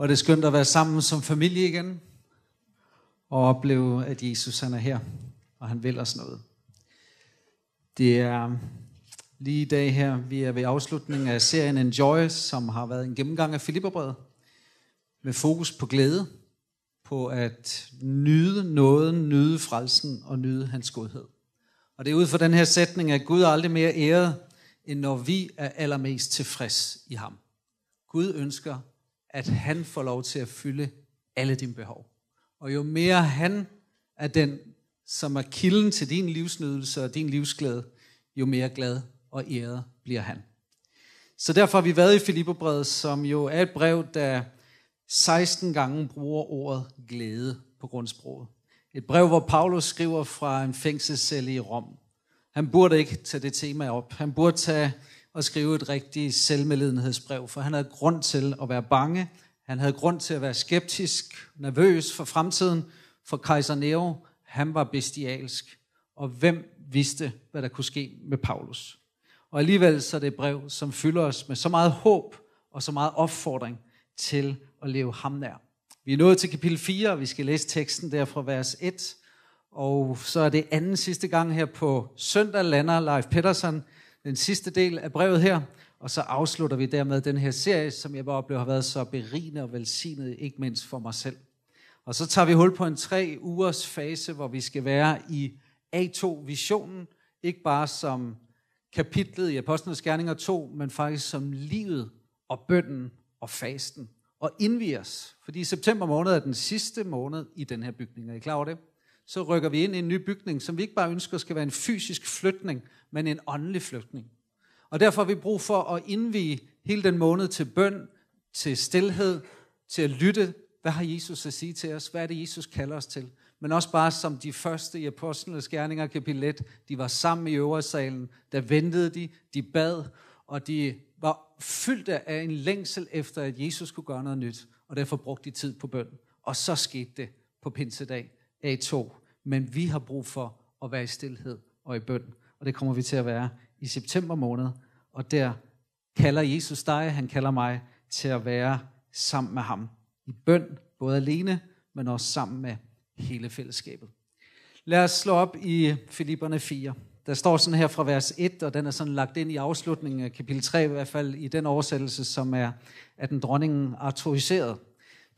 Og det er skønt at være sammen som familie igen, og opleve, at Jesus han er her, og han vil os noget. Det er um, lige i dag her, vi er ved afslutningen af serien Enjoy, som har været en gennemgang af Filipperbrevet, med fokus på glæde, på at nyde nåden, nyde frelsen og nyde hans godhed. Og det er ud fra den her sætning, at Gud er aldrig mere æret, end når vi er allermest tilfreds i ham. Gud ønsker, at han får lov til at fylde alle dine behov. Og jo mere han er den, som er kilden til din livsnydelse og din livsglæde, jo mere glad og æret bliver han. Så derfor har vi været i Filipperbrevet, som jo er et brev, der 16 gange bruger ordet glæde på grundsproget. Et brev, hvor Paulus skriver fra en fængselscelle i Rom. Han burde ikke tage det tema op. Han burde tage og skrive et rigtigt selvmedlidenhedsbrev, for han havde grund til at være bange. Han havde grund til at være skeptisk, nervøs for fremtiden, for kejser Nero. Han var bestialsk. Og hvem vidste, hvad der kunne ske med Paulus? Og alligevel så er det et brev, som fylder os med så meget håb og så meget opfordring til at leve ham nær. Vi er nået til kapitel 4, og vi skal læse teksten der fra vers 1. Og så er det anden sidste gang her på søndag, lander Leif Pedersen den sidste del af brevet her. Og så afslutter vi dermed den her serie, som jeg bare oplever har været så berigende og velsignet, ikke mindst for mig selv. Og så tager vi hul på en tre ugers fase, hvor vi skal være i A2-visionen, ikke bare som kapitlet i Apostlenes Gerninger 2, men faktisk som livet og bønden og fasten. Og indvige os, fordi september måned er den sidste måned i den her bygning. Er I klar over det? Så rykker vi ind i en ny bygning, som vi ikke bare ønsker skal være en fysisk flytning, men en åndelig flytning. Og derfor har vi brug for at indvige hele den måned til bøn, til stillhed, til at lytte. Hvad har Jesus at sige til os? Hvad er det, Jesus kalder os til? Men også bare som de første i Apostlenes Gerninger kapitel 1, de var sammen i øversalen, der ventede de, de bad, og de var fyldt af en længsel efter, at Jesus skulle gøre noget nyt, og derfor brugte de tid på bøn. Og så skete det på pinsedag A2. Men vi har brug for at være i stillhed og i bøn, og det kommer vi til at være i september måned, og der kalder Jesus dig, han kalder mig til at være sammen med ham. I bøn, både alene, men også sammen med hele fællesskabet. Lad os slå op i Filipperne 4. Der står sådan her fra vers 1, og den er sådan lagt ind i afslutningen af kapitel 3, i hvert fald i den oversættelse, som er af den dronningen autoriseret.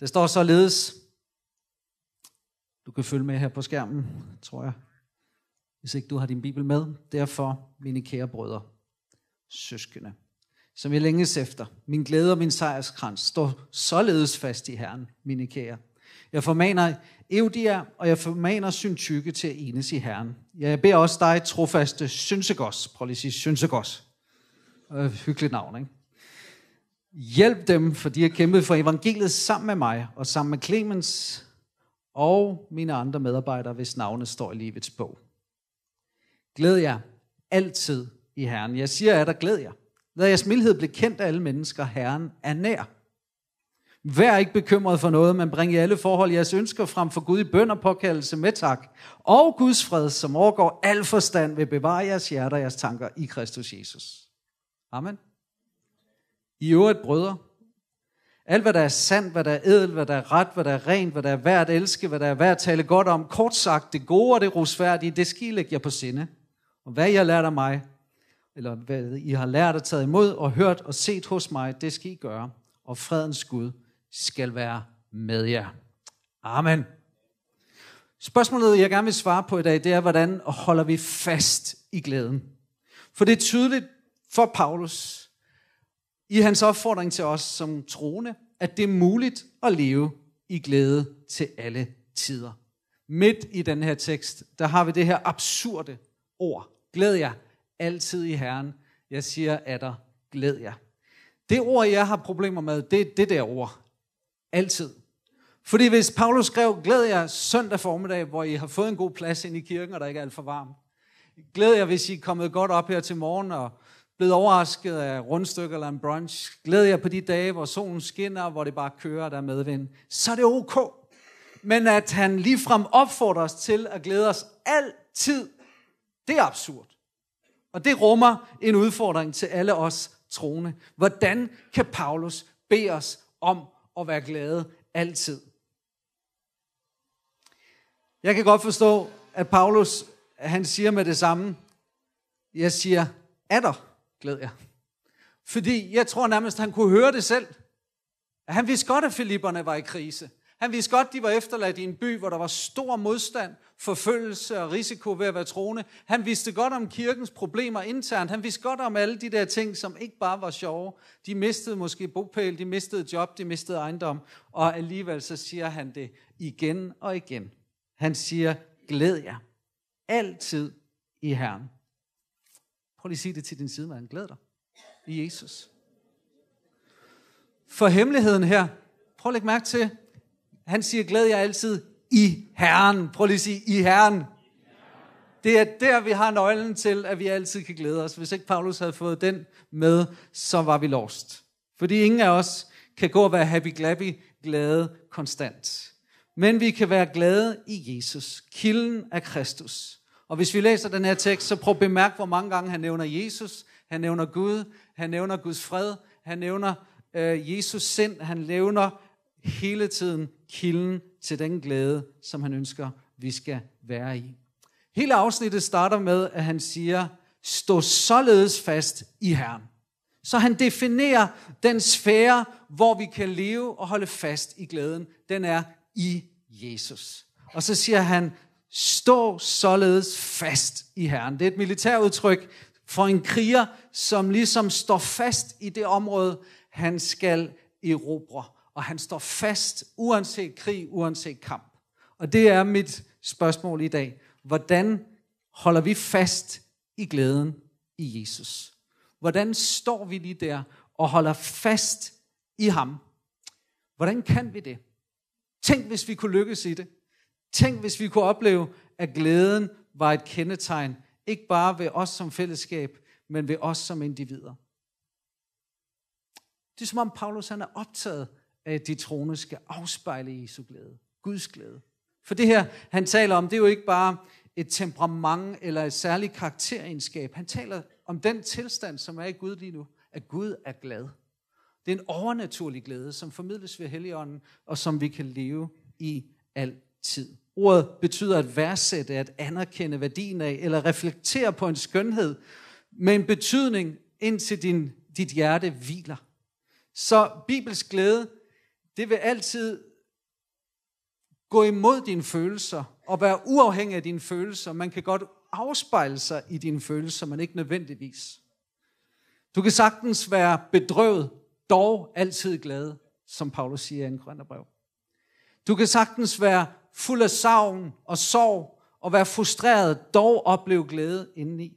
Der står således, du kan følge med her på skærmen, tror jeg, hvis ikke du har din bibel med. Derfor, mine kære brødre, søskende, som jeg længes efter, min glæde og min sejrskrans, står således fast i Herren, mine kære. Jeg formaner Eudia, og jeg formaner Syntykke til at enes i Herren. Jeg beder også dig, trofaste Synsegos. Prøv lige at sige Synsegos. Øh, hyggeligt navn, ikke? Hjælp dem, for de har kæmpet for evangeliet sammen med mig, og sammen med Clemens og mine andre medarbejdere, hvis navne står i livets bog. Glæd jer altid i Herren. Jeg siger at der glæd jer. Lad jeres mildhed blive kendt af alle mennesker. Herren er nær. Vær ikke bekymret for noget, men bring i alle forhold jeres ønsker frem for Gud i bøn og påkaldelse med tak. Og Guds fred, som overgår al forstand, vil bevare jeres hjerter og jeres tanker i Kristus Jesus. Amen. I øvrigt, brødre, alt hvad der er sandt, hvad der er edel, hvad der er ret, hvad der er rent, hvad der er værd at elske, hvad der er værd at tale godt om, kort sagt, det gode og det rosværdige, det skal I lægge jer på sinde. Og hvad I har lært af mig, eller hvad I har lært og taget imod og hørt og set hos mig, det skal I gøre. Og fredens Gud skal være med jer. Amen. Spørgsmålet, jeg gerne vil svare på i dag, det er, hvordan holder vi fast i glæden? For det er tydeligt for Paulus, i hans opfordring til os som troende, at det er muligt at leve i glæde til alle tider. Midt i den her tekst, der har vi det her absurde ord. Glæd jer altid i Herren. Jeg siger af der glæd jer. Det ord, jeg har problemer med, det er det der ord. Altid. Fordi hvis Paulus skrev, glæd jer søndag formiddag, hvor I har fået en god plads ind i kirken, og der ikke er alt for varmt. Glæd jer, hvis I er kommet godt op her til morgen, og blevet overrasket af rundstykker eller en brunch. Glæder jeg på de dage, hvor solen skinner, hvor det bare kører, der er medvind. Så er det ok. Men at han ligefrem opfordrer os til at glæde os altid, det er absurd. Og det rummer en udfordring til alle os troende. Hvordan kan Paulus bede os om at være glade altid. Jeg kan godt forstå, at Paulus han siger med det samme. Jeg siger, er der glæd jer. Fordi jeg tror nærmest, han kunne høre det selv. Han vidste godt, at Filipperne var i krise. Han vidste godt, de var efterladt i en by, hvor der var stor modstand, forfølgelse og risiko ved at være troende. Han vidste godt om kirkens problemer internt. Han vidste godt om alle de der ting, som ikke bare var sjove. De mistede måske bopæl, de mistede job, de mistede ejendom. Og alligevel så siger han det igen og igen. Han siger, glæd jer. Altid i Herren. Prøv lige at sige det til din sidemand. Glæd dig i Jesus. For hemmeligheden her, prøv at lægge mærke til, han siger, glæd jer altid i Herren. Prøv lige at sige, i Herren. Det er der, vi har nøglen til, at vi altid kan glæde os. Hvis ikke Paulus havde fået den med, så var vi lost. Fordi ingen af os kan gå og være happy-glappy, glade konstant. Men vi kan være glade i Jesus, kilden af Kristus. Og hvis vi læser den her tekst, så prøv at bemærke, hvor mange gange han nævner Jesus, han nævner Gud, han nævner Guds fred, han nævner øh, Jesus sind, han nævner hele tiden kilden til den glæde, som han ønsker, vi skal være i. Hele afsnittet starter med, at han siger, stå således fast i Herren. Så han definerer den sfære, hvor vi kan leve og holde fast i glæden. Den er i Jesus. Og så siger han, stå således fast i Herren. Det er et militærudtryk for en kriger, som ligesom står fast i det område, han skal erobre og han står fast, uanset krig, uanset kamp. Og det er mit spørgsmål i dag. Hvordan holder vi fast i glæden i Jesus? Hvordan står vi lige der og holder fast i ham? Hvordan kan vi det? Tænk, hvis vi kunne lykkes i det. Tænk, hvis vi kunne opleve, at glæden var et kendetegn, ikke bare ved os som fællesskab, men ved os som individer. Det er som om Paulus han er optaget at de troende skal afspejle Jesu glæde. Guds glæde. For det her, han taler om, det er jo ikke bare et temperament eller et særligt karakteregenskab. Han taler om den tilstand, som er i Gud lige nu, at Gud er glad. Det er en overnaturlig glæde, som formidles ved Helligånden, og som vi kan leve i altid. Ordet betyder at værdsætte, at anerkende værdien af, eller reflektere på en skønhed, med en betydning, indtil din, dit hjerte hviler. Så Bibels glæde det vil altid gå imod dine følelser og være uafhængig af dine følelser. Man kan godt afspejle sig i dine følelser, men ikke nødvendigvis. Du kan sagtens være bedrøvet, dog altid glad, som Paulus siger i en brev. Du kan sagtens være fuld af savn og sorg og være frustreret, dog opleve glæde indeni.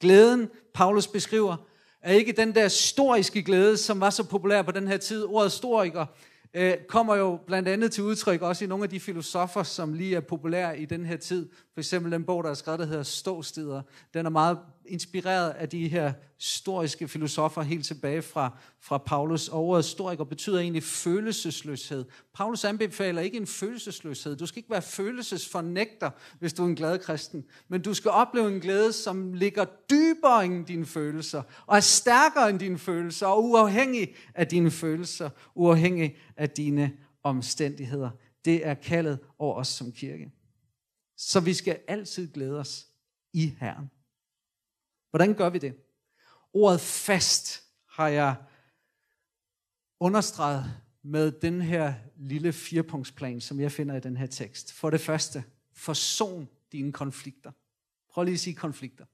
Glæden, Paulus beskriver, er ikke den der historiske glæde, som var så populær på den her tid. Ordet historiker øh, kommer jo blandt andet til udtryk også i nogle af de filosofer, som lige er populære i den her tid. For eksempel den bog, der er skrevet, der hedder Ståsteder. Den er meget inspireret af de her historiske filosofer helt tilbage fra, fra Paulus. Og ordet historiker betyder egentlig følelsesløshed. Paulus anbefaler ikke en følelsesløshed. Du skal ikke være følelsesfornægter, hvis du er en glad kristen. Men du skal opleve en glæde, som ligger dybere end dine følelser, og er stærkere end dine følelser, og uafhængig af dine følelser, uafhængig af dine omstændigheder. Det er kaldet over os som kirke. Så vi skal altid glæde os i Herren. Hvordan gør vi det? Ordet fast har jeg understreget med den her lille firepunktsplan, som jeg finder i den her tekst. For det første, forson dine konflikter. Prøv lige at sige konflikter.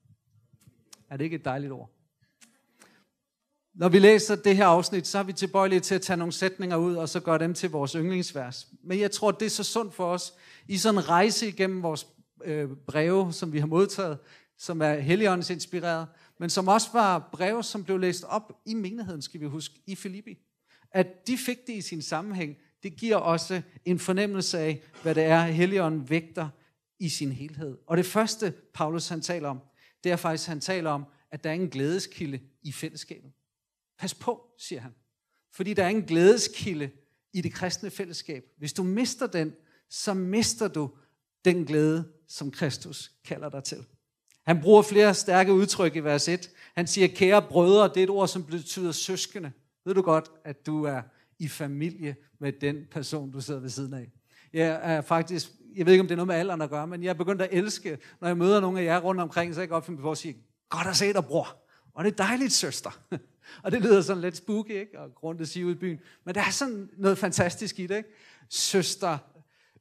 Er det ikke et dejligt ord? Når vi læser det her afsnit, så er vi tilbøjelige til at tage nogle sætninger ud, og så gøre dem til vores yndlingsvers. Men jeg tror, det er så sundt for os, i sådan en rejse igennem vores øh, breve, som vi har modtaget, som er Helligåndens inspireret, men som også var breve, som blev læst op i menigheden, skal vi huske, i Filippi. At de fik det i sin sammenhæng, det giver også en fornemmelse af, hvad det er, Helligånden vægter i sin helhed. Og det første, Paulus han taler om, det er faktisk, han taler om, at der er en glædeskilde i fællesskabet. Pas på, siger han. Fordi der er en glædeskilde i det kristne fællesskab. Hvis du mister den, så mister du den glæde, som Kristus kalder dig til. Han bruger flere stærke udtryk i vers 1. Han siger, kære brødre, det er et ord, som betyder søskende. Ved du godt, at du er i familie med den person, du sidder ved siden af. Jeg er faktisk, jeg ved ikke, om det er noget med alderen at gøre, men jeg er begyndt at elske, når jeg møder nogle af jer rundt omkring, så jeg kan opfinde finde på at sige, godt at se dig, bror. Og det er dejligt, søster. og det lyder sådan lidt spooky, ikke? Og grund at sige ud i byen. Men der er sådan noget fantastisk i det, ikke? Søster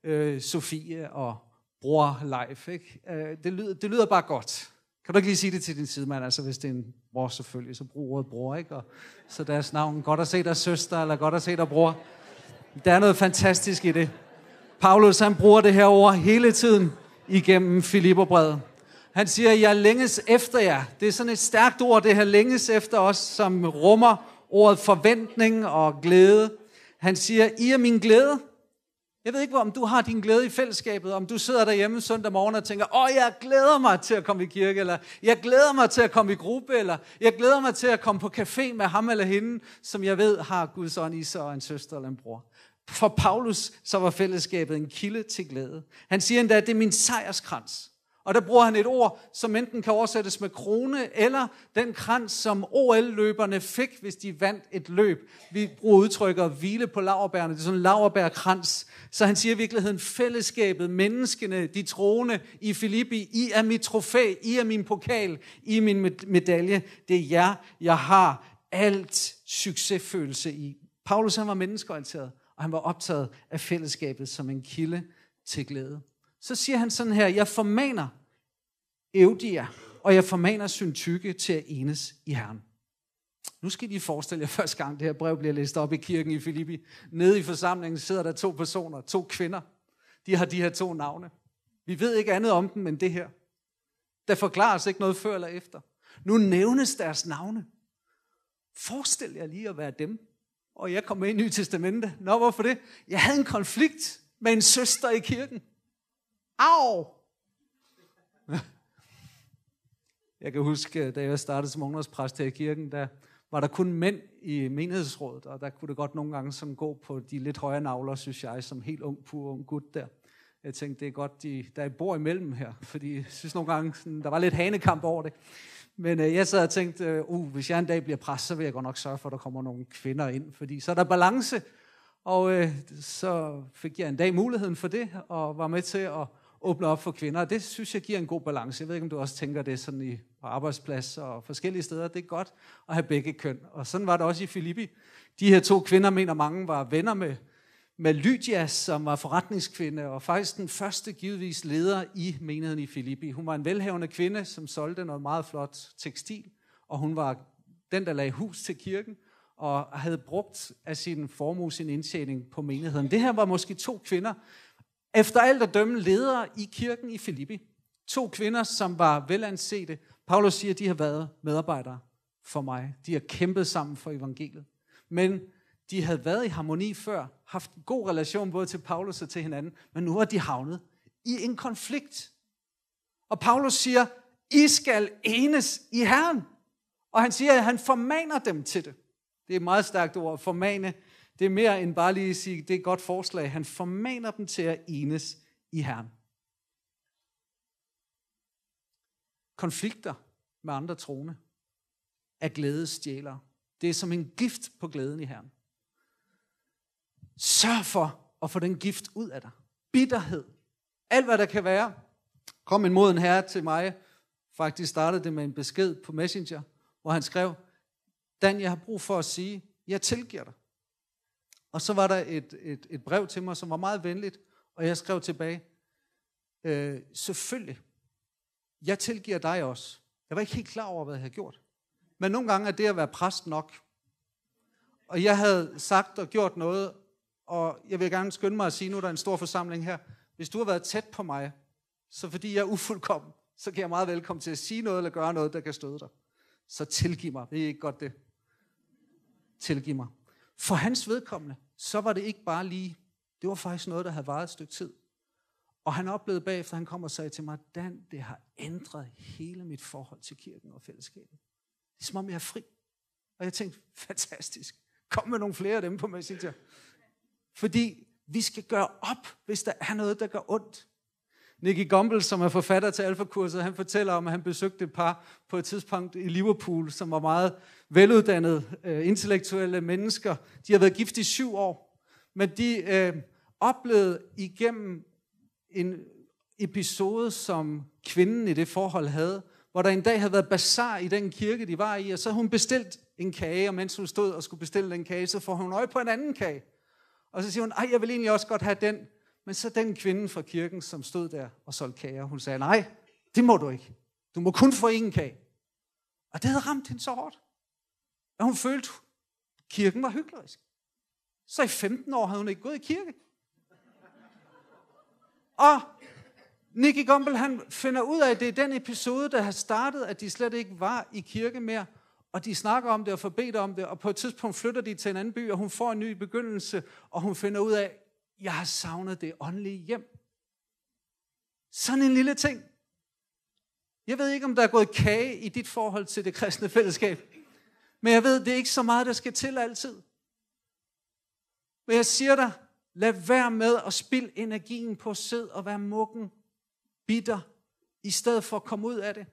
øh, Sofie og bror Leif, ikke? Øh, det, lyder, det lyder bare godt. Kan du ikke lige sige det til din sidemand? Altså hvis det er en bror selvfølgelig, så brug ordet bror, ikke? Og, så deres navn, godt at se dig søster, eller godt at se dig bror. Der er noget fantastisk i det. Paulus han bruger det her ord hele tiden igennem Filipperbrevet. Han siger, jeg længes efter jer. Det er sådan et stærkt ord, det her længes efter os, som rummer ordet forventning og glæde. Han siger, I er min glæde. Jeg ved ikke, om du har din glæde i fællesskabet, om du sidder derhjemme søndag morgen og tænker, åh, jeg glæder mig til at komme i kirke, eller jeg glæder mig til at komme i gruppe, eller jeg glæder mig til at komme på café med ham eller hende, som jeg ved har Guds ånd i sig og en søster eller en bror. For Paulus så var fællesskabet en kilde til glæde. Han siger endda, at det er min sejrskrans. Og der bruger han et ord, som enten kan oversættes med krone, eller den krans, som OL-løberne fik, hvis de vandt et løb. Vi bruger udtrykket at hvile på laverbærene. Det er sådan en laverbærkrans. Så han siger i virkeligheden, fællesskabet, menneskene, de troende i Filippi, I er mit trofæ, I er min pokal, I er min medalje. Det er jer, jeg har alt succesfølelse i. Paulus han var menneskeorienteret og han var optaget af fællesskabet som en kilde til glæde. Så siger han sådan her, jeg formaner Eudia, og jeg formaner syntykke til at enes i Herren. Nu skal I forestille jer første gang, det her brev bliver læst op i kirken i Filippi. Nede i forsamlingen sidder der to personer, to kvinder. De har de her to navne. Vi ved ikke andet om dem end det her. Der forklares ikke noget før eller efter. Nu nævnes deres navne. Forestil jer lige at være dem og jeg kom med i Nye Testamente. Nå, hvorfor det? Jeg havde en konflikt med en søster i kirken. Au! Jeg kan huske, øh, da jeg startede som ungdomspræst her i kirken, der var der kun mænd i menighedsrådet, og der kunne det godt nogle gange sådan gå på de lidt højere navler, synes jeg, som helt ung, pur ung gut der. Jeg tænkte, det er godt, de, der er et bord imellem her, fordi jeg synes nogle gange, sådan, der var lidt hanekamp over det. Men øh, jeg sad og tænkte, øh, uh, hvis jeg en dag bliver præst, så vil jeg godt nok sørge for, at der kommer nogle kvinder ind, fordi så er der balance. Og øh, så fik jeg en dag muligheden for det, og var med til at åbner op for kvinder. Og det synes jeg giver en god balance. Jeg ved ikke, om du også tænker det sådan i arbejdsplads og forskellige steder. Det er godt at have begge køn. Og sådan var det også i Filippi. De her to kvinder, mener mange, var venner med med Lydia, som var forretningskvinde, og faktisk den første givetvis leder i menigheden i Filippi. Hun var en velhavende kvinde, som solgte noget meget flot tekstil, og hun var den, der lagde hus til kirken, og havde brugt af sin formue, sin indtjening på menigheden. Det her var måske to kvinder, efter alt at dømme ledere i kirken i Filippi. To kvinder, som var velansete. Paulus siger, at de har været medarbejdere for mig. De har kæmpet sammen for evangeliet. Men de havde været i harmoni før, haft en god relation både til Paulus og til hinanden, men nu er de havnet i en konflikt. Og Paulus siger, I skal enes i Herren. Og han siger, at han formaner dem til det. Det er et meget stærkt ord, formane. Det er mere end bare lige at sige, det er et godt forslag. Han formaner dem til at enes i Herren. Konflikter med andre troende er glædesstjælere. Det er som en gift på glæden i Herren. Sørg for at få den gift ud af dig. Bitterhed. Alt hvad der kan være. Kom en moden herre til mig. Faktisk startede det med en besked på Messenger, hvor han skrev, Dan, jeg har brug for at sige, jeg tilgiver dig. Og så var der et, et, et brev til mig, som var meget venligt, og jeg skrev tilbage, øh, selvfølgelig, jeg tilgiver dig også. Jeg var ikke helt klar over, hvad jeg havde gjort. Men nogle gange er det at være præst nok. Og jeg havde sagt og gjort noget, og jeg vil gerne skynde mig at sige, nu er der en stor forsamling her, hvis du har været tæt på mig, så fordi jeg er ufuldkommen, så kan jeg meget velkommen til at sige noget eller gøre noget, der kan støde dig. Så tilgiv mig. Det er ikke godt det. Tilgiv mig. For hans vedkommende, så var det ikke bare lige, det var faktisk noget, der havde varet et stykke tid. Og han oplevede bagefter, han kom og sagde til mig, Dan, det har ændret hele mit forhold til kirken og fællesskabet. Det er som om jeg er fri. Og jeg tænkte, fantastisk. Kom med nogle flere af dem på Messenger. Fordi vi skal gøre op, hvis der er noget, der gør ondt. Nicky Gumbel, som er forfatter til Alfa-kurset, han fortæller om, at han besøgte et par på et tidspunkt i Liverpool, som var meget veluddannede, øh, intellektuelle mennesker. De har været gift i syv år, men de øh, oplevede igennem en episode, som kvinden i det forhold havde, hvor der en dag havde været bazar i den kirke, de var i, og så havde hun bestilt en kage, og mens hun stod og skulle bestille den kage, så får hun øje på en anden kage. Og så siger hun, ej, jeg vil egentlig også godt have den. Men så den kvinde fra kirken, som stod der og solgte kager, hun sagde, nej, det må du ikke. Du må kun få en kage. Og det havde ramt hende så hårdt. at hun følte, at kirken var hyggelig. Så i 15 år havde hun ikke gået i kirke. Og Nicky Gumbel, han finder ud af, at det er den episode, der har startet, at de slet ikke var i kirke mere. Og de snakker om det og får om det, og på et tidspunkt flytter de til en anden by, og hun får en ny begyndelse, og hun finder ud af, jeg har savnet det åndelige hjem. Sådan en lille ting. Jeg ved ikke, om der er gået kage i dit forhold til det kristne fællesskab. Men jeg ved, det er ikke så meget, der skal til altid. Men jeg siger dig, lad være med at spille energien på sæd og være mukken, bitter, i stedet for at komme ud af det.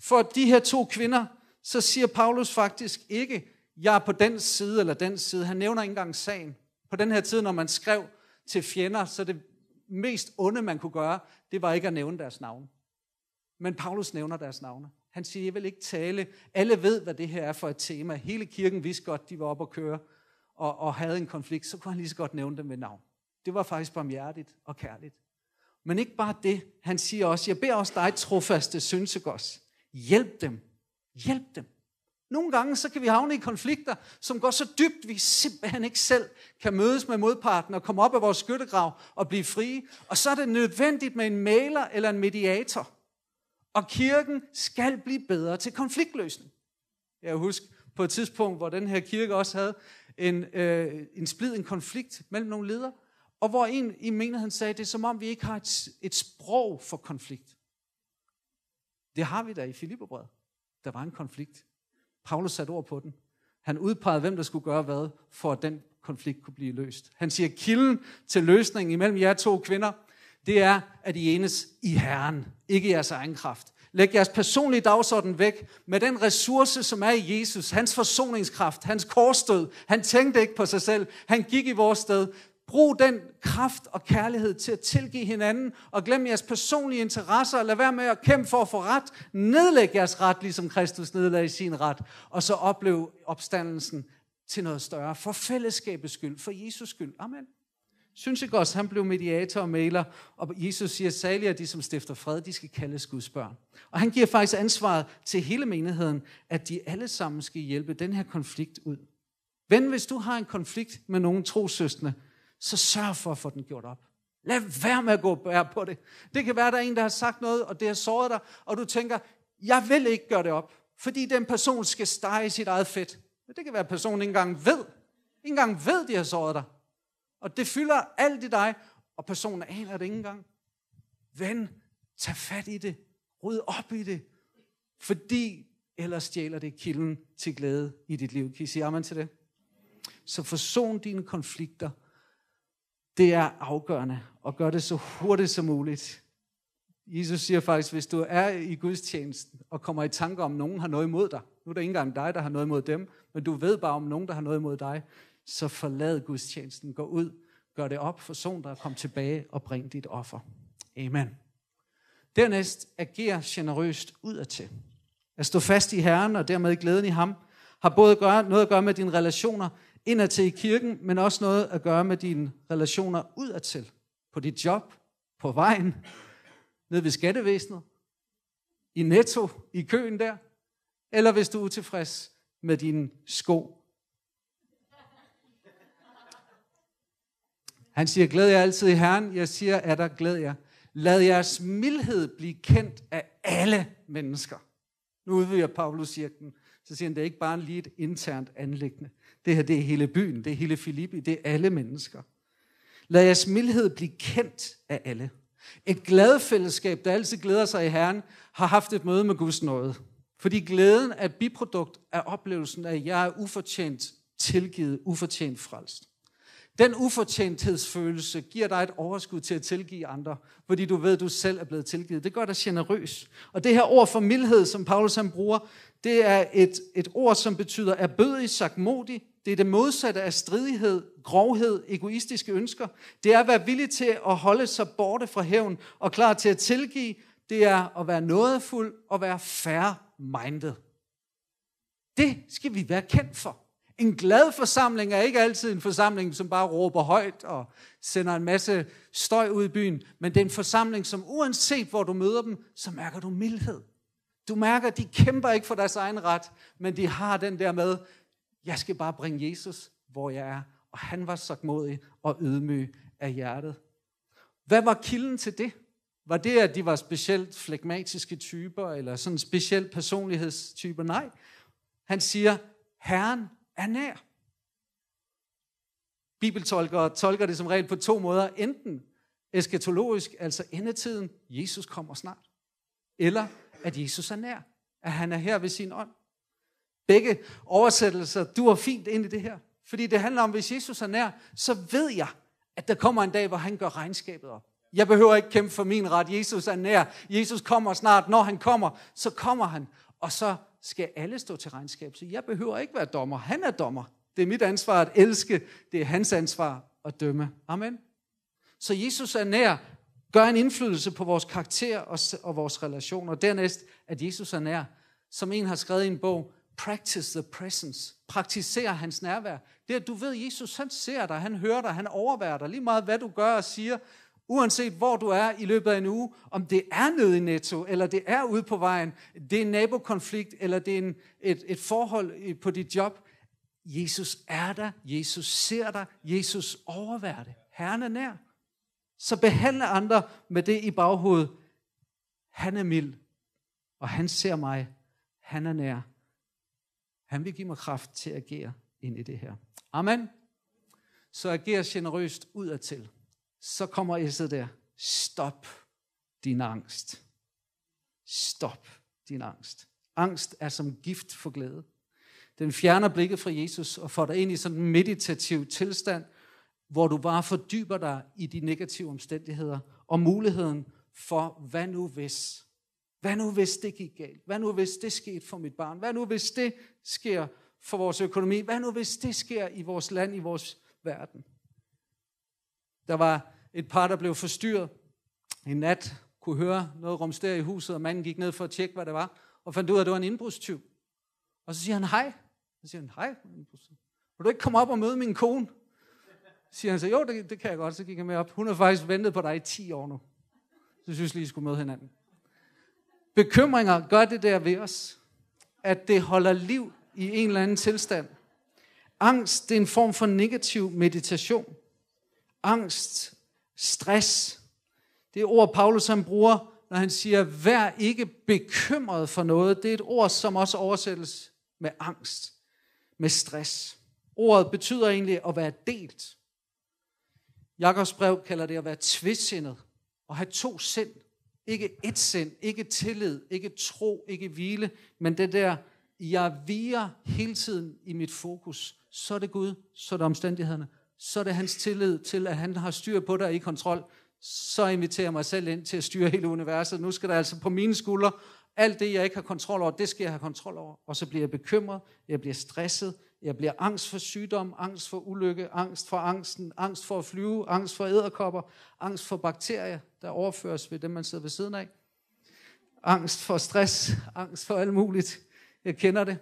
For de her to kvinder, så siger Paulus faktisk ikke, jeg er på den side eller den side. Han nævner ikke engang sagen. På den her tid, når man skrev til fjender, så det mest onde, man kunne gøre, det var ikke at nævne deres navn. Men Paulus nævner deres navne. Han siger, jeg vil ikke tale. Alle ved, hvad det her er for et tema. Hele kirken vidste godt, de var oppe at køre og, og havde en konflikt. Så kunne han lige så godt nævne dem ved navn. Det var faktisk barmhjertigt og kærligt. Men ikke bare det. Han siger også, jeg beder også dig, trofaste synsegås. Hjælp dem. Hjælp dem. Nogle gange så kan vi havne i konflikter, som går så dybt, vi simpelthen ikke selv kan mødes med modparten og komme op af vores skyttegrav og blive frie. Og så er det nødvendigt med en maler eller en mediator. Og kirken skal blive bedre til konfliktløsning. Jeg husker på et tidspunkt, hvor den her kirke også havde en, øh, en splid, en konflikt mellem nogle ledere, og hvor en i menigheden sagde, det er som om vi ikke har et, et sprog for konflikt. Det har vi da i Filipperbrevet. Der var en konflikt. Paulus satte ord på den. Han udpegede, hvem der skulle gøre hvad, for at den konflikt kunne blive løst. Han siger, kilden til løsningen imellem jer to kvinder, det er, at I enes i Herren, ikke i jeres egen kraft. Læg jeres personlige dagsorden væk med den ressource, som er i Jesus, hans forsoningskraft, hans korsstød. Han tænkte ikke på sig selv, han gik i vores sted. Brug den kraft og kærlighed til at tilgive hinanden, og glem jeres personlige interesser, og lad være med at kæmpe for at få ret. Nedlæg jeres ret, ligesom Kristus nedlagde sin ret, og så oplev opstandelsen til noget større, for fællesskabets skyld, for Jesus skyld. Amen. Synes ikke også, han blev mediator og maler, og Jesus siger, særligt de, som stifter fred, de skal kaldes Guds børn. Og han giver faktisk ansvaret til hele menigheden, at de alle sammen skal hjælpe den her konflikt ud. Ven, hvis du har en konflikt med nogle trosøstende, så sørg for at få den gjort op. Lad være med at gå bære på det. Det kan være, at der er en, der har sagt noget, og det har såret dig, og du tænker, jeg vil ikke gøre det op, fordi den person skal stege sit eget fedt. Men det kan være, at personen ikke engang ved. Ikke engang ved, de har såret dig. Og det fylder alt i dig, og personen aner det ikke engang. Ven, tag fat i det. Ryd op i det. Fordi ellers stjæler det kilden til glæde i dit liv. Kan I sige amen til det? Så forson dine konflikter det er afgørende at gøre det så hurtigt som muligt. Jesus siger faktisk, hvis du er i Guds tjenesten og kommer i tanke om, at nogen har noget imod dig, nu er det ikke engang dig, der har noget imod dem, men du ved bare om nogen, der har noget imod dig, så forlad Guds tjenesten. Gå ud, gør det op, forson dig kom tilbage og bring dit offer. Amen. Dernæst ager generøst udadtil. At stå fast i Herren og dermed glæden i ham, har både noget at gøre med dine relationer indadtil i kirken, men også noget at gøre med dine relationer udadtil. På dit job, på vejen, ned ved skattevæsenet, i netto, i køen der, eller hvis du er utilfreds med dine sko. Han siger, glæd jer altid i Herren. Jeg siger, er der glæd jer. Lad jeres mildhed blive kendt af alle mennesker. Nu udvider Paulus cirklen. Så siger han, det er ikke bare lige et internt anlæggende. Det her, det er hele byen, det er hele Filippi, det er alle mennesker. Lad jeres mildhed blive kendt af alle. Et glad fællesskab, der altid glæder sig i Herren, har haft et møde med Guds nåde. Fordi glæden er biprodukt af oplevelsen af, at jeg er ufortjent tilgivet, ufortjent frelst. Den ufortjenthedsfølelse giver dig et overskud til at tilgive andre, fordi du ved, at du selv er blevet tilgivet. Det gør dig generøs. Og det her ord for mildhed, som Paulus han bruger, det er et, et ord, som betyder erbødig, sagmodig, det er det modsatte af stridighed, grovhed, egoistiske ønsker. Det er at være villig til at holde sig borte fra hævn og klar til at tilgive. Det er at være nådefuld og være fair-minded. Det skal vi være kendt for. En glad forsamling er ikke altid en forsamling, som bare råber højt og sender en masse støj ud i byen, men det er en forsamling, som uanset hvor du møder dem, så mærker du mildhed. Du mærker, at de kæmper ikke for deres egen ret, men de har den der med, jeg skal bare bringe Jesus, hvor jeg er. Og han var så modig og ydmyg af hjertet. Hvad var kilden til det? Var det, at de var specielt flegmatiske typer, eller sådan specielt personlighedstyper? Nej. Han siger, Herren er nær. Bibeltolkere tolker det som regel på to måder. Enten eskatologisk, altså endetiden, Jesus kommer snart. Eller at Jesus er nær, at han er her ved sin ånd. Begge oversættelser duer fint ind i det her. Fordi det handler om, hvis Jesus er nær, så ved jeg, at der kommer en dag, hvor han gør regnskabet op. Jeg behøver ikke kæmpe for min ret. Jesus er nær. Jesus kommer snart. Når han kommer, så kommer han. Og så skal alle stå til regnskab. Så jeg behøver ikke være dommer. Han er dommer. Det er mit ansvar at elske. Det er hans ansvar at dømme. Amen. Så Jesus er nær, gør en indflydelse på vores karakter og, og vores relationer. Dernæst, at Jesus er nær. Som en har skrevet i en bog, practice the presence. Praktiser hans nærvær. Det at du ved, at Jesus han ser dig, han hører dig, han overværer dig. Lige meget hvad du gør og siger, uanset hvor du er i løbet af en uge, om det er nede i Netto, eller det er ude på vejen, det er en nabokonflikt, eller det er en, et, et forhold på dit job. Jesus er der, Jesus ser dig, Jesus overværer det. Herren er nær. Så behandle andre med det i baghovedet. Han er mild, og han ser mig. Han er nær. Han vil give mig kraft til at agere ind i det her. Amen. Så ager generøst udadtil så kommer S'et der. Stop din angst. Stop din angst. Angst er som gift for glæde. Den fjerner blikket fra Jesus og får dig ind i sådan en meditativ tilstand, hvor du bare fordyber dig i de negative omstændigheder og muligheden for, hvad nu hvis? Hvad nu hvis det gik galt? Hvad nu hvis det skete for mit barn? Hvad nu hvis det sker for vores økonomi? Hvad nu hvis det sker i vores land, i vores verden? Der var et par, der blev forstyrret en nat, kunne høre noget rumster i huset, og manden gik ned for at tjekke, hvad det var, og fandt ud af, at det var en indbrudstyv. Og så siger han, hej. Så siger han, hej, Vil du ikke komme op og møde min kone? Så siger han så, jo, det, det kan jeg godt. Så gik han med op. Hun har faktisk ventet på dig i 10 år nu. Så synes lige, I skulle møde hinanden. Bekymringer gør det der ved os, at det holder liv i en eller anden tilstand. Angst, det er en form for negativ meditation. Angst stress. Det er ord, Paulus han bruger, når han siger, vær ikke bekymret for noget. Det er et ord, som også oversættes med angst, med stress. Ordet betyder egentlig at være delt. Jakobs brev kalder det at være tvidsindet, og have to sind. Ikke et sind, ikke tillid, ikke tro, ikke hvile, men det der, jeg viger hele tiden i mit fokus. Så er det Gud, så er det omstændighederne, så er det hans tillid til, at han har styr på dig i kontrol. Så inviterer jeg mig selv ind til at styre hele universet. Nu skal der altså på mine skuldre, alt det, jeg ikke har kontrol over, det skal jeg have kontrol over. Og så bliver jeg bekymret, jeg bliver stresset, jeg bliver angst for sygdom, angst for ulykke, angst for angsten, angst for at flyve, angst for æderkopper, angst for bakterier, der overføres ved dem, man sidder ved siden af. Angst for stress, angst for alt muligt. Jeg kender det.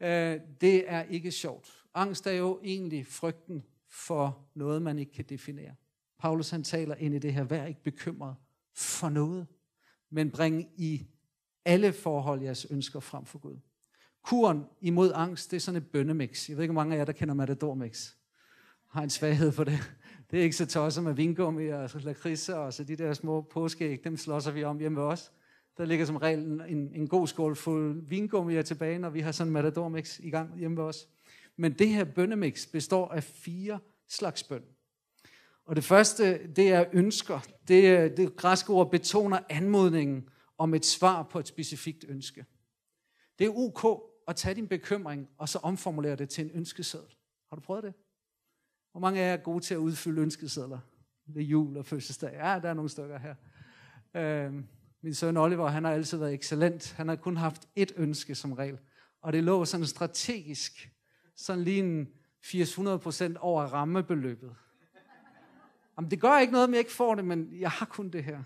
Øh, det er ikke sjovt. Angst er jo egentlig frygten for noget, man ikke kan definere. Paulus han taler ind i det her, vær ikke bekymret for noget, men bring i alle forhold jeres ønsker frem for Gud. Kuren imod angst, det er sådan et bønnemix. Jeg ved ikke, hvor mange af jer, der kender Matador-mix. Har en svaghed for det. Det er ikke så tosset med vingummi og lakridser og så de der små påskeæg, dem slåser vi om hjemme hos os. Der ligger som regel en, en god skål fuld vingummi tilbage, når vi har sådan en matadormix i gang hjemme hos os. Men det her bønnemix består af fire slags bøn. Og det første, det er ønsker. Det, det græske ord betoner anmodningen om et svar på et specifikt ønske. Det er ok at tage din bekymring og så omformulere det til en ønskeseddel. Har du prøvet det? Hvor mange af jer er gode til at udfylde ønskesedler ved jul og fødselsdag? Ja, der er nogle stykker her. Øh, min søn Oliver, han har altid været excellent. Han har kun haft ét ønske som regel. Og det lå sådan strategisk, sådan lige en 800% over rammebeløbet. Jamen, det gør ikke noget, om jeg ikke får det, men jeg har kun det her.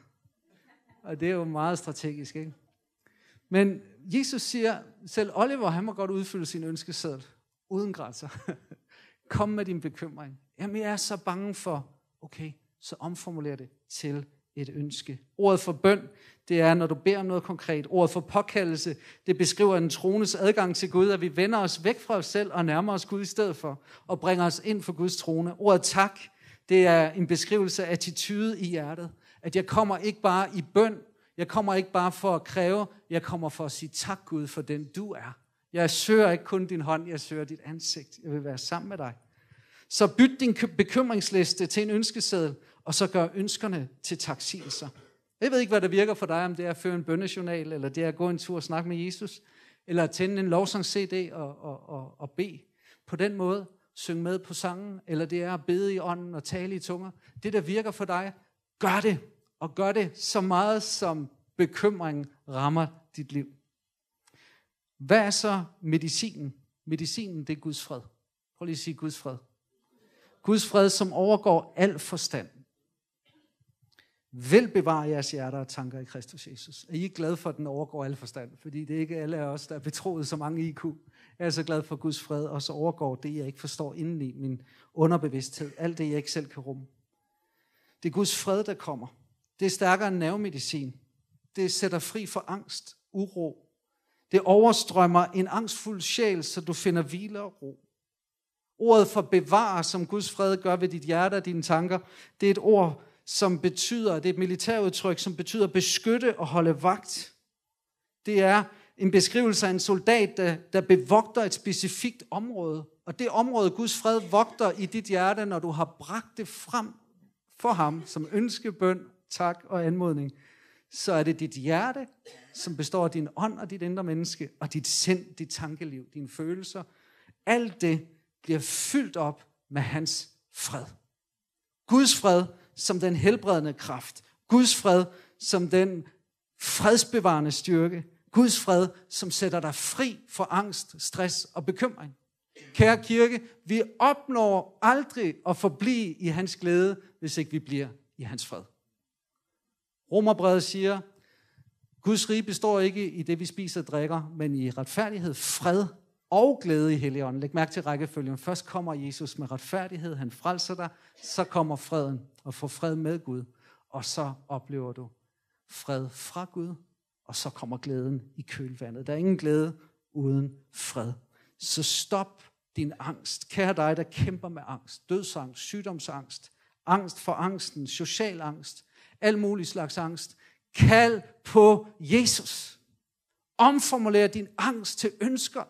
Og det er jo meget strategisk, ikke? Men Jesus siger, selv Oliver, han må godt udfylde sin ønskeseddel uden grænser. Kom med din bekymring. Jamen, jeg er så bange for, okay, så omformuler det til et ønske. Ordet for bøn, det er, når du beder om noget konkret. Ordet for påkaldelse, det beskriver en trones adgang til Gud, at vi vender os væk fra os selv og nærmer os Gud i stedet for, og bringer os ind for Guds trone. Ordet tak, det er en beskrivelse af attitude i hjertet. At jeg kommer ikke bare i bøn, jeg kommer ikke bare for at kræve, jeg kommer for at sige tak Gud for den du er. Jeg søger ikke kun din hånd, jeg søger dit ansigt. Jeg vil være sammen med dig. Så byt din bekymringsliste til en ønskeseddel, og så gør ønskerne til taksigelser. Jeg ved ikke, hvad der virker for dig, om det er at føre en bønnejournal, eller det er at gå en tur og snakke med Jesus, eller at tænde en lovsang-CD og, og, og, og bede. På den måde, synge med på sangen, eller det er at bede i ånden og tale i tunger. Det, der virker for dig, gør det, og gør det så meget, som bekymringen rammer dit liv. Hvad er så medicinen? Medicinen, det er Guds fred. Prøv lige at sige Guds fred. Guds fred, som overgår al forstand. Vil bevare jeres hjerter og tanker i Kristus Jesus. Er I glade for, at den overgår al forstand? Fordi det er ikke alle af os, der er betroet så mange IQ. Jeg er så glad for Guds fred, og så overgår det, jeg ikke forstår indeni, min underbevidsthed. Alt det, jeg ikke selv kan rumme. Det er Guds fred, der kommer. Det er stærkere end nervemedicin. Det sætter fri for angst, uro. Det overstrømmer en angstfuld sjæl, så du finder hvile og ro. Ordet for bevare, som Guds fred gør ved dit hjerte og dine tanker, det er et ord, som betyder, det er et militærudtryk, som betyder beskytte og holde vagt. Det er en beskrivelse af en soldat, der, der bevogter et specifikt område. Og det område, Guds fred vogter i dit hjerte, når du har bragt det frem for ham som ønskebøn, tak og anmodning, så er det dit hjerte, som består af din ånd og dit indre menneske, og dit sind, dit tankeliv, dine følelser. Alt det bliver fyldt op med hans fred. Guds fred som den helbredende kraft. Guds fred som den fredsbevarende styrke. Guds fred, som sætter dig fri for angst, stress og bekymring. Kære kirke, vi opnår aldrig at forblive i hans glæde, hvis ikke vi bliver i hans fred. Romerbrevet siger, Guds rige består ikke i det, vi spiser og drikker, men i retfærdighed, fred og glæde i Helligånden. Læg mærke til rækkefølgen. Først kommer Jesus med retfærdighed, han frelser dig, så kommer freden og får fred med Gud, og så oplever du fred fra Gud, og så kommer glæden i kølvandet. Der er ingen glæde uden fred. Så stop din angst. Kære dig, der kæmper med angst, dødsangst, sygdomsangst, angst for angsten, social angst, al mulig slags angst. Kald på Jesus. Omformuler din angst til ønsker.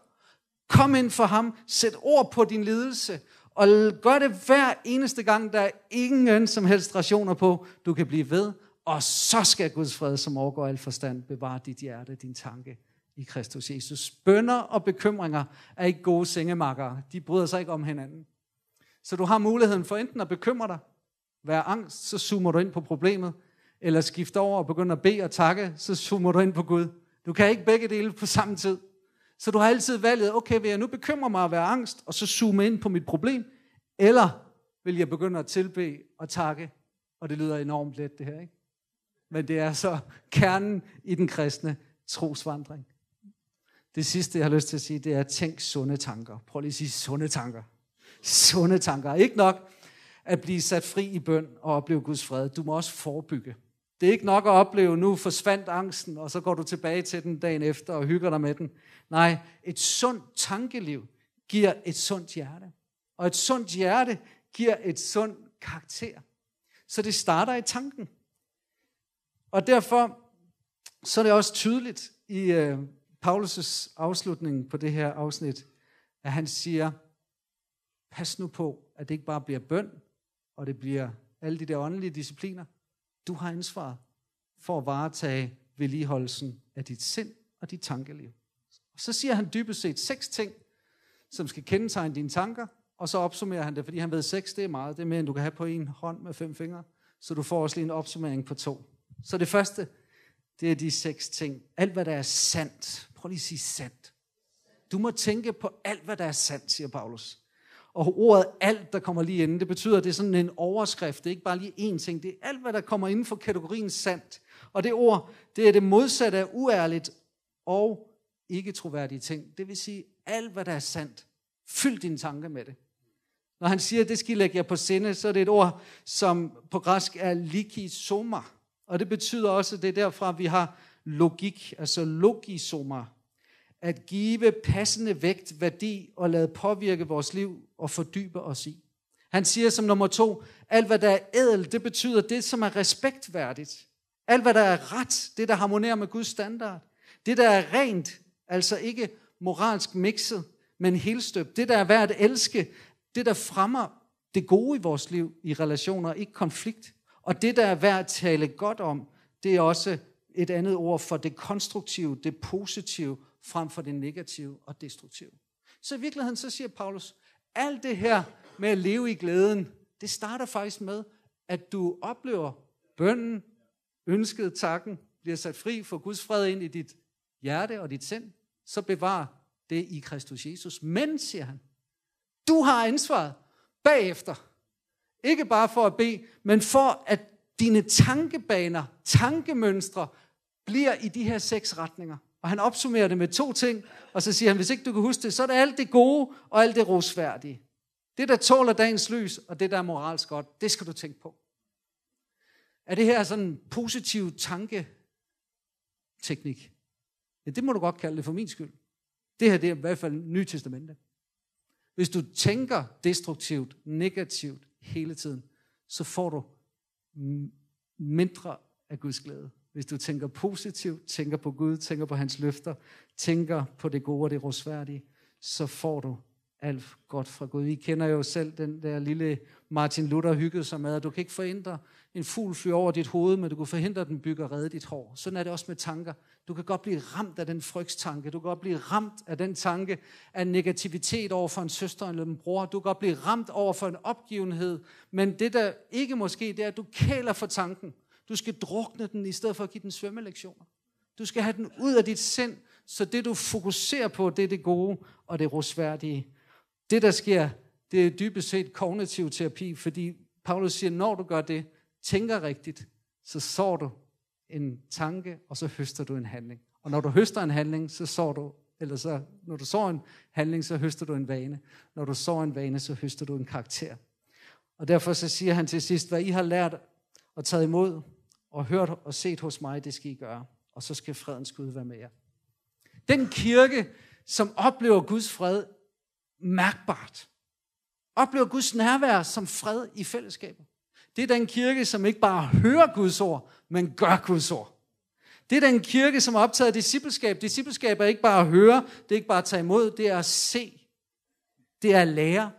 Kom ind for ham. Sæt ord på din lidelse. Og gør det hver eneste gang, der er ingen som helst rationer på. Du kan blive ved. Og så skal Guds fred, som overgår al forstand, bevare dit hjerte, din tanke i Kristus Jesus. Bønder og bekymringer er ikke gode sengemakkere. De bryder sig ikke om hinanden. Så du har muligheden for enten at bekymre dig, være angst, så zoomer du ind på problemet, eller skifte over og begynde at bede og takke, så zoomer du ind på Gud. Du kan ikke begge dele på samme tid. Så du har altid valget, okay, vil jeg nu bekymre mig at være angst, og så zoome ind på mit problem, eller vil jeg begynde at tilbe og takke, og det lyder enormt let det her, ikke? Men det er så kernen i den kristne trosvandring. Det sidste, jeg har lyst til at sige, det er, tænk sunde tanker. Prøv lige at sige sunde tanker. Sunde tanker. Ikke nok at blive sat fri i bøn og opleve Guds fred. Du må også forebygge. Det er ikke nok at opleve, nu forsvandt angsten, og så går du tilbage til den dagen efter og hygger dig med den. Nej, et sundt tankeliv giver et sundt hjerte. Og et sundt hjerte giver et sundt karakter. Så det starter i tanken. Og derfor så er det også tydeligt i øh, Paulus' afslutning på det her afsnit, at han siger, pas nu på, at det ikke bare bliver bøn, og det bliver alle de der åndelige discipliner. Du har ansvar for at varetage vedligeholdelsen af dit sind og dit tankeliv. Og så siger han dybest set seks ting, som skal kendetegne dine tanker, og så opsummerer han det, fordi han ved, seks det er meget, det er mere, end du kan have på en hånd med fem fingre, så du får også lige en opsummering på to. Så det første, det er de seks ting. Alt, hvad der er sandt. Prøv lige at sige sandt. Du må tænke på alt, hvad der er sandt, siger Paulus. Og ordet alt, der kommer lige inden, det betyder, at det er sådan en overskrift. Det er ikke bare lige én ting. Det er alt, hvad der kommer inden for kategorien sandt. Og det ord, det er det modsatte af uærligt og ikke troværdige ting. Det vil sige, alt, hvad der er sandt. Fyld dine tanker med det. Når han siger, at det skal I lægge jer på sinde, så er det et ord, som på græsk er likisoma. Og det betyder også, at det er derfra, vi har logik, altså logisoma. At give passende vægt, værdi og lade påvirke vores liv og fordybe os i. Han siger som nummer to, alt hvad der er ædel, det betyder det, som er respektværdigt. Alt hvad der er ret, det der harmonerer med Guds standard. Det der er rent, altså ikke moralsk mixet, men helstøbt. Det der er værd at elske, det der fremmer det gode i vores liv, i relationer, ikke konflikt. Og det, der er værd at tale godt om, det er også et andet ord for det konstruktive, det positive, frem for det negative og destruktive. Så i virkeligheden, så siger Paulus, alt det her med at leve i glæden, det starter faktisk med, at du oplever bønden, ønsket, takken, bliver sat fri for Guds fred ind i dit hjerte og dit sind, så bevar det i Kristus Jesus. Men, siger han, du har ansvaret bagefter. Ikke bare for at bede, men for at dine tankebaner, tankemønstre, bliver i de her seks retninger. Og han opsummerer det med to ting, og så siger han, hvis ikke du kan huske det, så er det alt det gode og alt det rosværdige. Det, der tåler dagens lys, og det, der er moralsk godt, det skal du tænke på. Er det her sådan en positiv tanketeknik? Ja, det må du godt kalde det for min skyld. Det her det er i hvert fald Nye Testamente. Hvis du tænker destruktivt, negativt hele tiden, så får du mindre af Guds glæde. Hvis du tænker positivt, tænker på Gud, tænker på hans løfter, tænker på det gode og det rosværdige, så får du alt godt fra Gud. I kender jo selv den der lille Martin Luther hyggede sig med, at du kan ikke forhindre en fugl fly over dit hoved, men du kan forhindre, at den bygger redde dit hår. Sådan er det også med tanker. Du kan godt blive ramt af den frygtstanke. Du kan godt blive ramt af den tanke af negativitet over for en søster eller en bror. Du kan godt blive ramt over for en opgivenhed. Men det der ikke måske, det er, at du kæler for tanken. Du skal drukne den, i stedet for at give den svømmelektioner. Du skal have den ud af dit sind, så det du fokuserer på, det er det gode og det rosværdige. Det der sker, det er dybest set kognitiv terapi, fordi Paulus siger, når du gør det, tænker rigtigt, så sår du en tanke, og så høster du en handling. Og når du høster en handling, så sår du, eller så, når du sår en handling, så høster du en vane. Når du sår en vane, så høster du en karakter. Og derfor så siger han til sidst, hvad I har lært og taget imod, og hørt og set hos mig, det skal I gøre. Og så skal fredens Gud være med jer. Den kirke, som oplever Guds fred mærkbart, oplever Guds nærvær som fred i fællesskabet. Det er den kirke, som ikke bare hører Guds ord, men gør Guds ord. Det er den kirke, som er optaget af discipleskab. Discipleskab er ikke bare at høre, det er ikke bare at tage imod, det er at se. Det er at lære.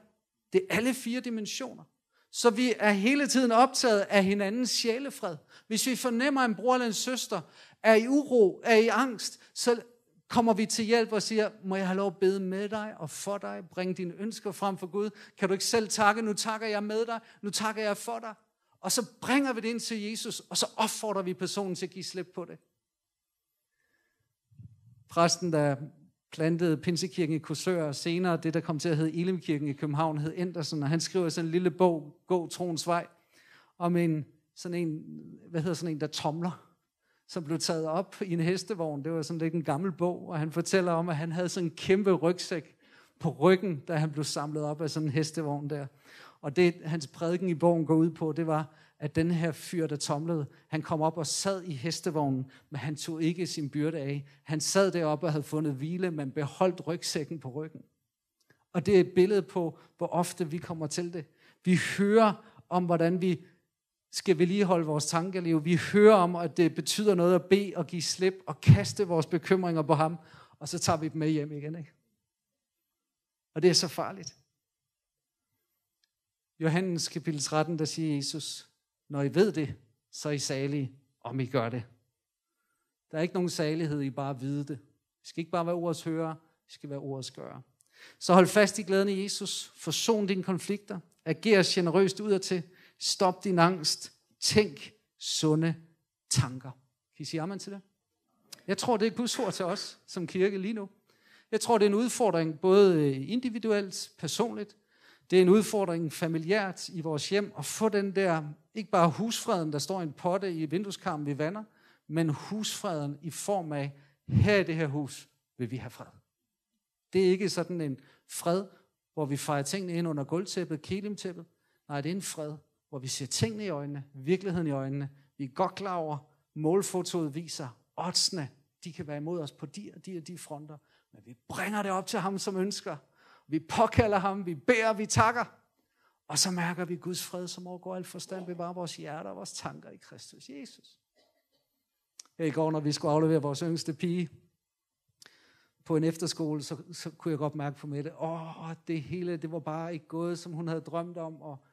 Det er alle fire dimensioner. Så vi er hele tiden optaget af hinandens sjælefred. Hvis vi fornemmer, at en bror eller en søster er i uro, er i angst, så kommer vi til hjælp og siger, må jeg have lov at bede med dig og for dig, bringe dine ønsker frem for Gud. Kan du ikke selv takke? Nu takker jeg med dig, nu takker jeg for dig. Og så bringer vi det ind til Jesus, og så opfordrer vi personen til at give slip på det. Præsten, der plantede Pinsekirken i Korsør, og senere det, der kom til at hedde Elimkirken i København, hed Endersen, og han skriver sådan en lille bog, Gå troens vej, om en, sådan en, hvad hedder sådan en, der tomler, som blev taget op i en hestevogn. Det var sådan lidt en gammel bog, og han fortæller om, at han havde sådan en kæmpe rygsæk på ryggen, da han blev samlet op af sådan en hestevogn der. Og det, hans prædiken i bogen går ud på, det var, at den her fyr, der tomlede, han kom op og sad i hestevognen, men han tog ikke sin byrde af. Han sad deroppe og havde fundet hvile, men beholdt rygsækken på ryggen. Og det er et billede på, hvor ofte vi kommer til det. Vi hører om, hvordan vi skal vedligeholde vores tankeliv. Vi hører om, at det betyder noget at bede og give slip og kaste vores bekymringer på ham, og så tager vi dem med hjem igen. Ikke? Og det er så farligt. Johannes kapitel 13, der siger Jesus, når I ved det, så er I salige, om I gør det. Der er ikke nogen salighed i bare at vide det. Vi skal ikke bare være ordets hører, vi skal være ordets gøre. Så hold fast i glæden i Jesus. Forson dine konflikter. Ager generøst udadtil. Stop din angst. Tænk sunde tanker. Kan I sige amen til det? Jeg tror, det er Guds ord til os som kirke lige nu. Jeg tror, det er en udfordring både øh, individuelt, personligt. Det er en udfordring familiært i vores hjem at få den der, ikke bare husfreden, der står i en potte i vindueskarmen, vi vander, men husfreden i form af, her i det her hus vil vi have fred. Det er ikke sådan en fred, hvor vi fejrer tingene ind under gulvtæppet, kelimtæppet. Nej, det er en fred, hvor vi ser tingene i øjnene, virkeligheden i øjnene. Vi er godt klar over, målfotoet viser, oddsene, de kan være imod os på de og de og de fronter. Men vi bringer det op til ham, som ønsker. Vi påkalder ham, vi beder, vi takker. Og så mærker vi Guds fred, som overgår alt forstand, bevarer vores hjerter og vores tanker i Kristus Jesus. Her i går, når vi skulle aflevere vores yngste pige på en efterskole, så, så kunne jeg godt mærke på Mette, åh, det hele, det var bare ikke gået, som hun havde drømt om, og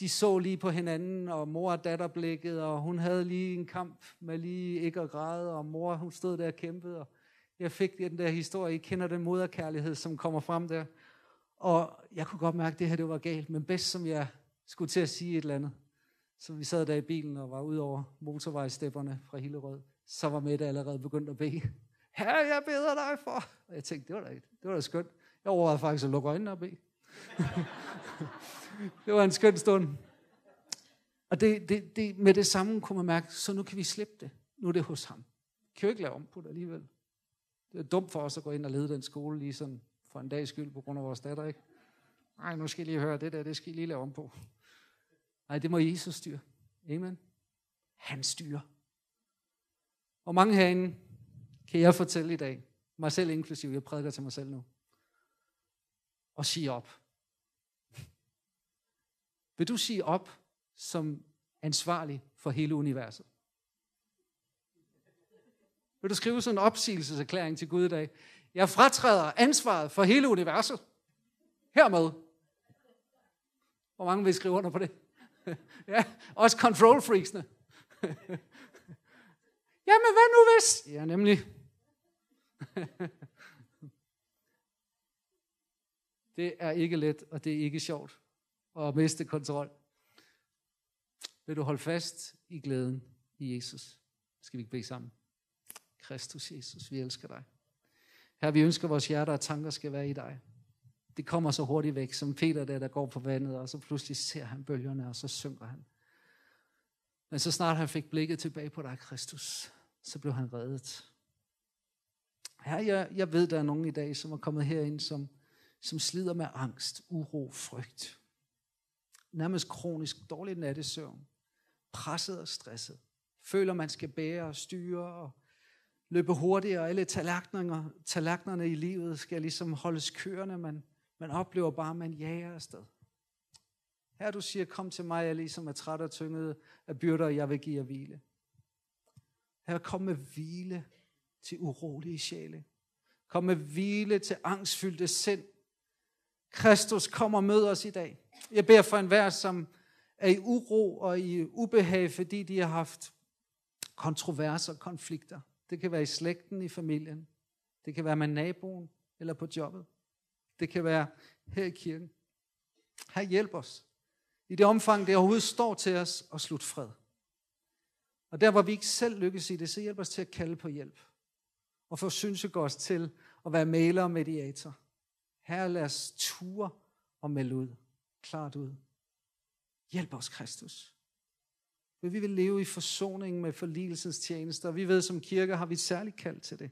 de så lige på hinanden, og mor og datter blikket, og hun havde lige en kamp med lige ikke at græde, og mor, hun stod der og kæmpede, og jeg fik den der historie, I kender den moderkærlighed, som kommer frem der. Og jeg kunne godt mærke, at det her det var galt, men bedst som jeg skulle til at sige et eller andet, så vi sad der i bilen og var ud over motorvejstepperne fra Hillerød, så var Mette allerede begyndt at bede. Herre, jeg beder dig for. Og jeg tænkte, det var da, det var da skønt. Jeg overvejede faktisk at lukke øjnene og bede. det var en skøn stund. Og det, det, det, med det samme kunne man mærke, så nu kan vi slippe det. Nu er det hos ham. Kan jo ikke lave om på det alligevel. Det er dumt for os at gå ind og lede den skole lige sådan for en dags skyld på grund af vores datter, ikke? Nej, nu skal I lige høre det der, det skal I lige lave om på. Nej, det må Jesus styre. Amen. Han styrer. Og mange herinde kan jeg fortælle i dag, mig selv inklusiv, jeg prædiker til mig selv nu, og sige op. Vil du sige op som ansvarlig for hele universet? Vil du skrive sådan en opsigelseserklæring til Gud i dag? Jeg fratræder ansvaret for hele universet. Hermed. Hvor mange vil skrive under på det? ja, også control freaksene. Jamen, hvad nu hvis? Ja, nemlig. det er ikke let, og det er ikke sjovt og miste kontrol. Vil du holde fast i glæden i Jesus? Skal vi ikke bede sammen? Kristus Jesus, vi elsker dig. Her vi ønsker, at vores hjerter og tanker skal være i dig. Det kommer så hurtigt væk, som Peter der, der går på vandet, og så pludselig ser han bølgerne, og så synker han. Men så snart han fik blikket tilbage på dig, Kristus, så blev han reddet. Her, jeg, jeg ved, der er nogen i dag, som er kommet herind, som, som slider med angst, uro, frygt. Nærmest kronisk dårlig nattesøvn. Presset og stresset. Føler, man skal bære og styre og løbe hurtigere. Alle tallerkenerne, tallerkenerne i livet skal ligesom holdes kørende. Man, man oplever bare, at man jager afsted. Her du siger, kom til mig, jeg ligesom er træt og tynget af byrder, og jeg vil give jer hvile. Her kom med hvile til urolige sjæle. Kom med hvile til angstfyldte sind. Kristus kommer og møder os i dag. Jeg beder for enhver, som er i uro og i ubehag, fordi de har haft kontroverser og konflikter. Det kan være i slægten, i familien. Det kan være med naboen eller på jobbet. Det kan være her i kirken. Her hjælp os. I det omfang, det overhovedet står til os, og slut fred. Og der, hvor vi ikke selv lykkes i det, så hjælp os til at kalde på hjælp. Og få os til at være maler og mediator. Her lad os ture og melde ud. Klart ud. Hjælp os, Kristus. For vi vil leve i forsoning med forligelsens tjenester. Vi ved, som kirke har vi et særligt kald til det.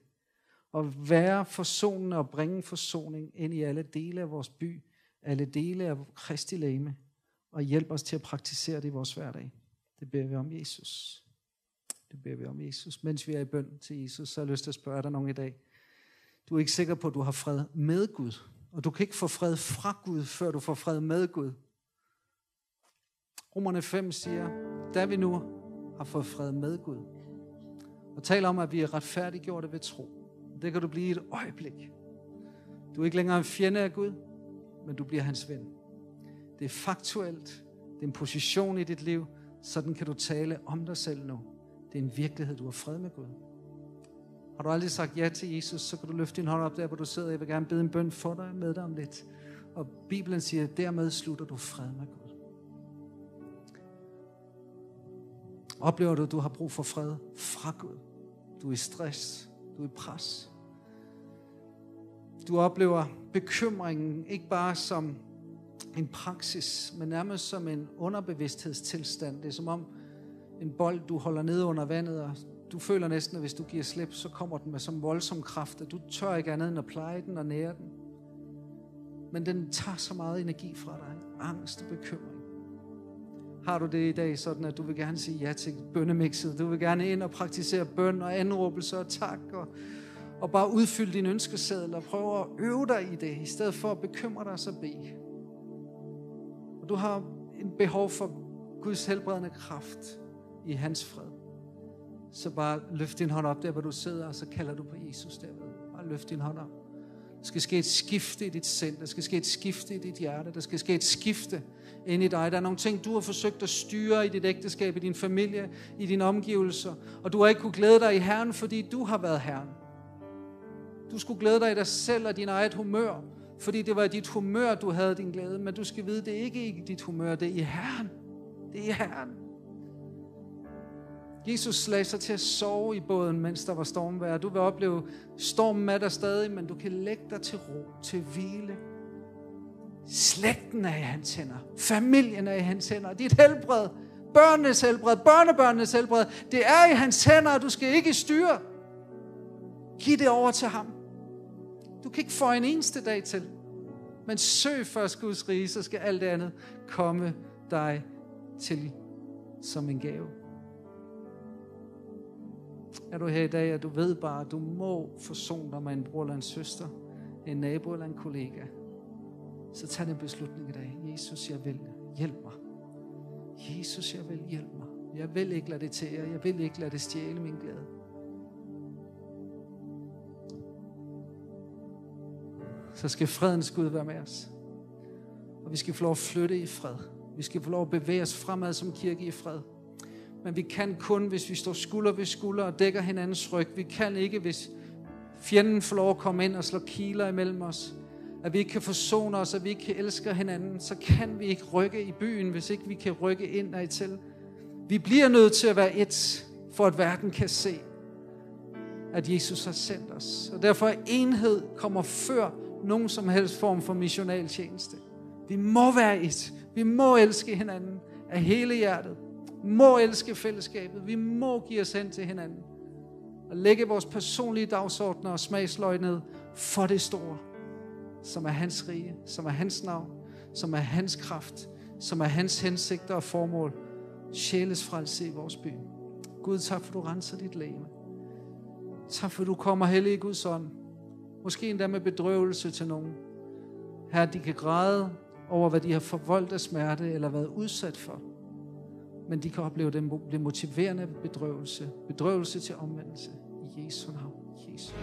At være forsonende og bringe forsoning ind i alle dele af vores by, alle dele af Kristi læme, og hjælp os til at praktisere det i vores hverdag. Det beder vi om Jesus. Det beder vi om Jesus. Mens vi er i bøn til Jesus, så har jeg lyst til at spørge, er der nogen i dag? Du er ikke sikker på, at du har fred med Gud. Og du kan ikke få fred fra Gud, før du får fred med Gud. Romerne 5 siger, da vi nu har fået fred med Gud, og taler om, at vi er retfærdiggjorte ved tro. Det kan du blive i et øjeblik. Du er ikke længere en fjende af Gud, men du bliver hans ven. Det er faktuelt. Det er en position i dit liv. Sådan kan du tale om dig selv nu. Det er en virkelighed, du har fred med Gud. Har du aldrig sagt ja til Jesus, så kan du løfte din hånd op der, hvor du sidder. Jeg vil gerne bede en bøn for dig med dig om lidt. Og Bibelen siger, at dermed slutter du fred med Gud. Oplever du, at du har brug for fred fra Gud? Du er i stress. Du er i pres. Du oplever bekymringen ikke bare som en praksis, men nærmest som en underbevidsthedstilstand. Det er som om en bold, du holder nede under vandet, og du føler næsten, at hvis du giver slip, så kommer den med som voldsom kraft, at du tør ikke andet end at pleje den og nære den. Men den tager så meget energi fra dig. Angst og bekymring. Har du det i dag sådan, at du vil gerne sige ja til bønnemixet? Du vil gerne ind og praktisere bøn og anråbelse og tak og, og bare udfylde din ønskeseddel og prøve at øve dig i det, i stedet for at bekymre dig så bede. Og du har en behov for Guds helbredende kraft i hans fred. Så bare løft din hånd op der, hvor du sidder, og så kalder du på Jesus derved. Bare løft din hånd op. Der skal ske et skifte i dit sind. Der skal ske et skifte i dit hjerte. Der skal ske et skifte ind i dig. Der er nogle ting, du har forsøgt at styre i dit ægteskab, i din familie, i dine omgivelser. Og du har ikke kunne glæde dig i Herren, fordi du har været Herren. Du skulle glæde dig i dig selv og din eget humør, fordi det var i dit humør, du havde din glæde. Men du skal vide, det er ikke i dit humør, det er i Herren. Det er i Herren. Jesus lagde sig til at sove i båden, mens der var stormvejr. Du vil opleve stormen med der stadig, men du kan lægge dig til ro, til hvile. Slægten er i hans hænder. Familien er i hans hænder. Dit helbred, børnenes helbred, børnebørnenes helbred, det er i hans hænder, og du skal ikke styre. Giv det over til ham. Du kan ikke få en eneste dag til. Men søg først Guds rige, så skal alt det andet komme dig til som en gave. Er du her i dag, og du ved bare, at du må forsone dig med en bror eller en søster, en nabo eller en kollega, så tag den beslutning i dag. Jesus, jeg vil hjælpe mig. Jesus, jeg vil hjælpe mig. Jeg vil ikke lade det til jer. Jeg vil ikke lade det stjæle min glæde. Så skal fredens Gud være med os. Og vi skal få lov at flytte i fred. Vi skal få lov at bevæge os fremad som kirke i fred. Men vi kan kun, hvis vi står skulder ved skulder og dækker hinandens ryg. Vi kan ikke, hvis fjenden får lov at komme ind og slå kiler imellem os. At vi ikke kan forsone os, at vi ikke kan elske hinanden. Så kan vi ikke rykke i byen, hvis ikke vi kan rykke ind og til. Vi bliver nødt til at være et, for at verden kan se, at Jesus har sendt os. Og derfor er enhed kommer før nogen som helst form for missional tjeneste. Vi må være et. Vi må elske hinanden af hele hjertet må elske fællesskabet. Vi må give os hen til hinanden. Og lægge vores personlige dagsordner og smagsløg ned for det store, som er hans rige, som er hans navn, som er hans kraft, som er hans hensigter og formål. Sjæles frelse i vores by. Gud, tak for du renser dit læme. Tak for du kommer hellig i Guds ånd. Måske endda med bedrøvelse til nogen. Her de kan græde over, hvad de har forvoldt af smerte eller været udsat for men de kan opleve den blive motiverende bedrøvelse. Bedrøvelse til omvendelse. I Jesu navn. Jesus.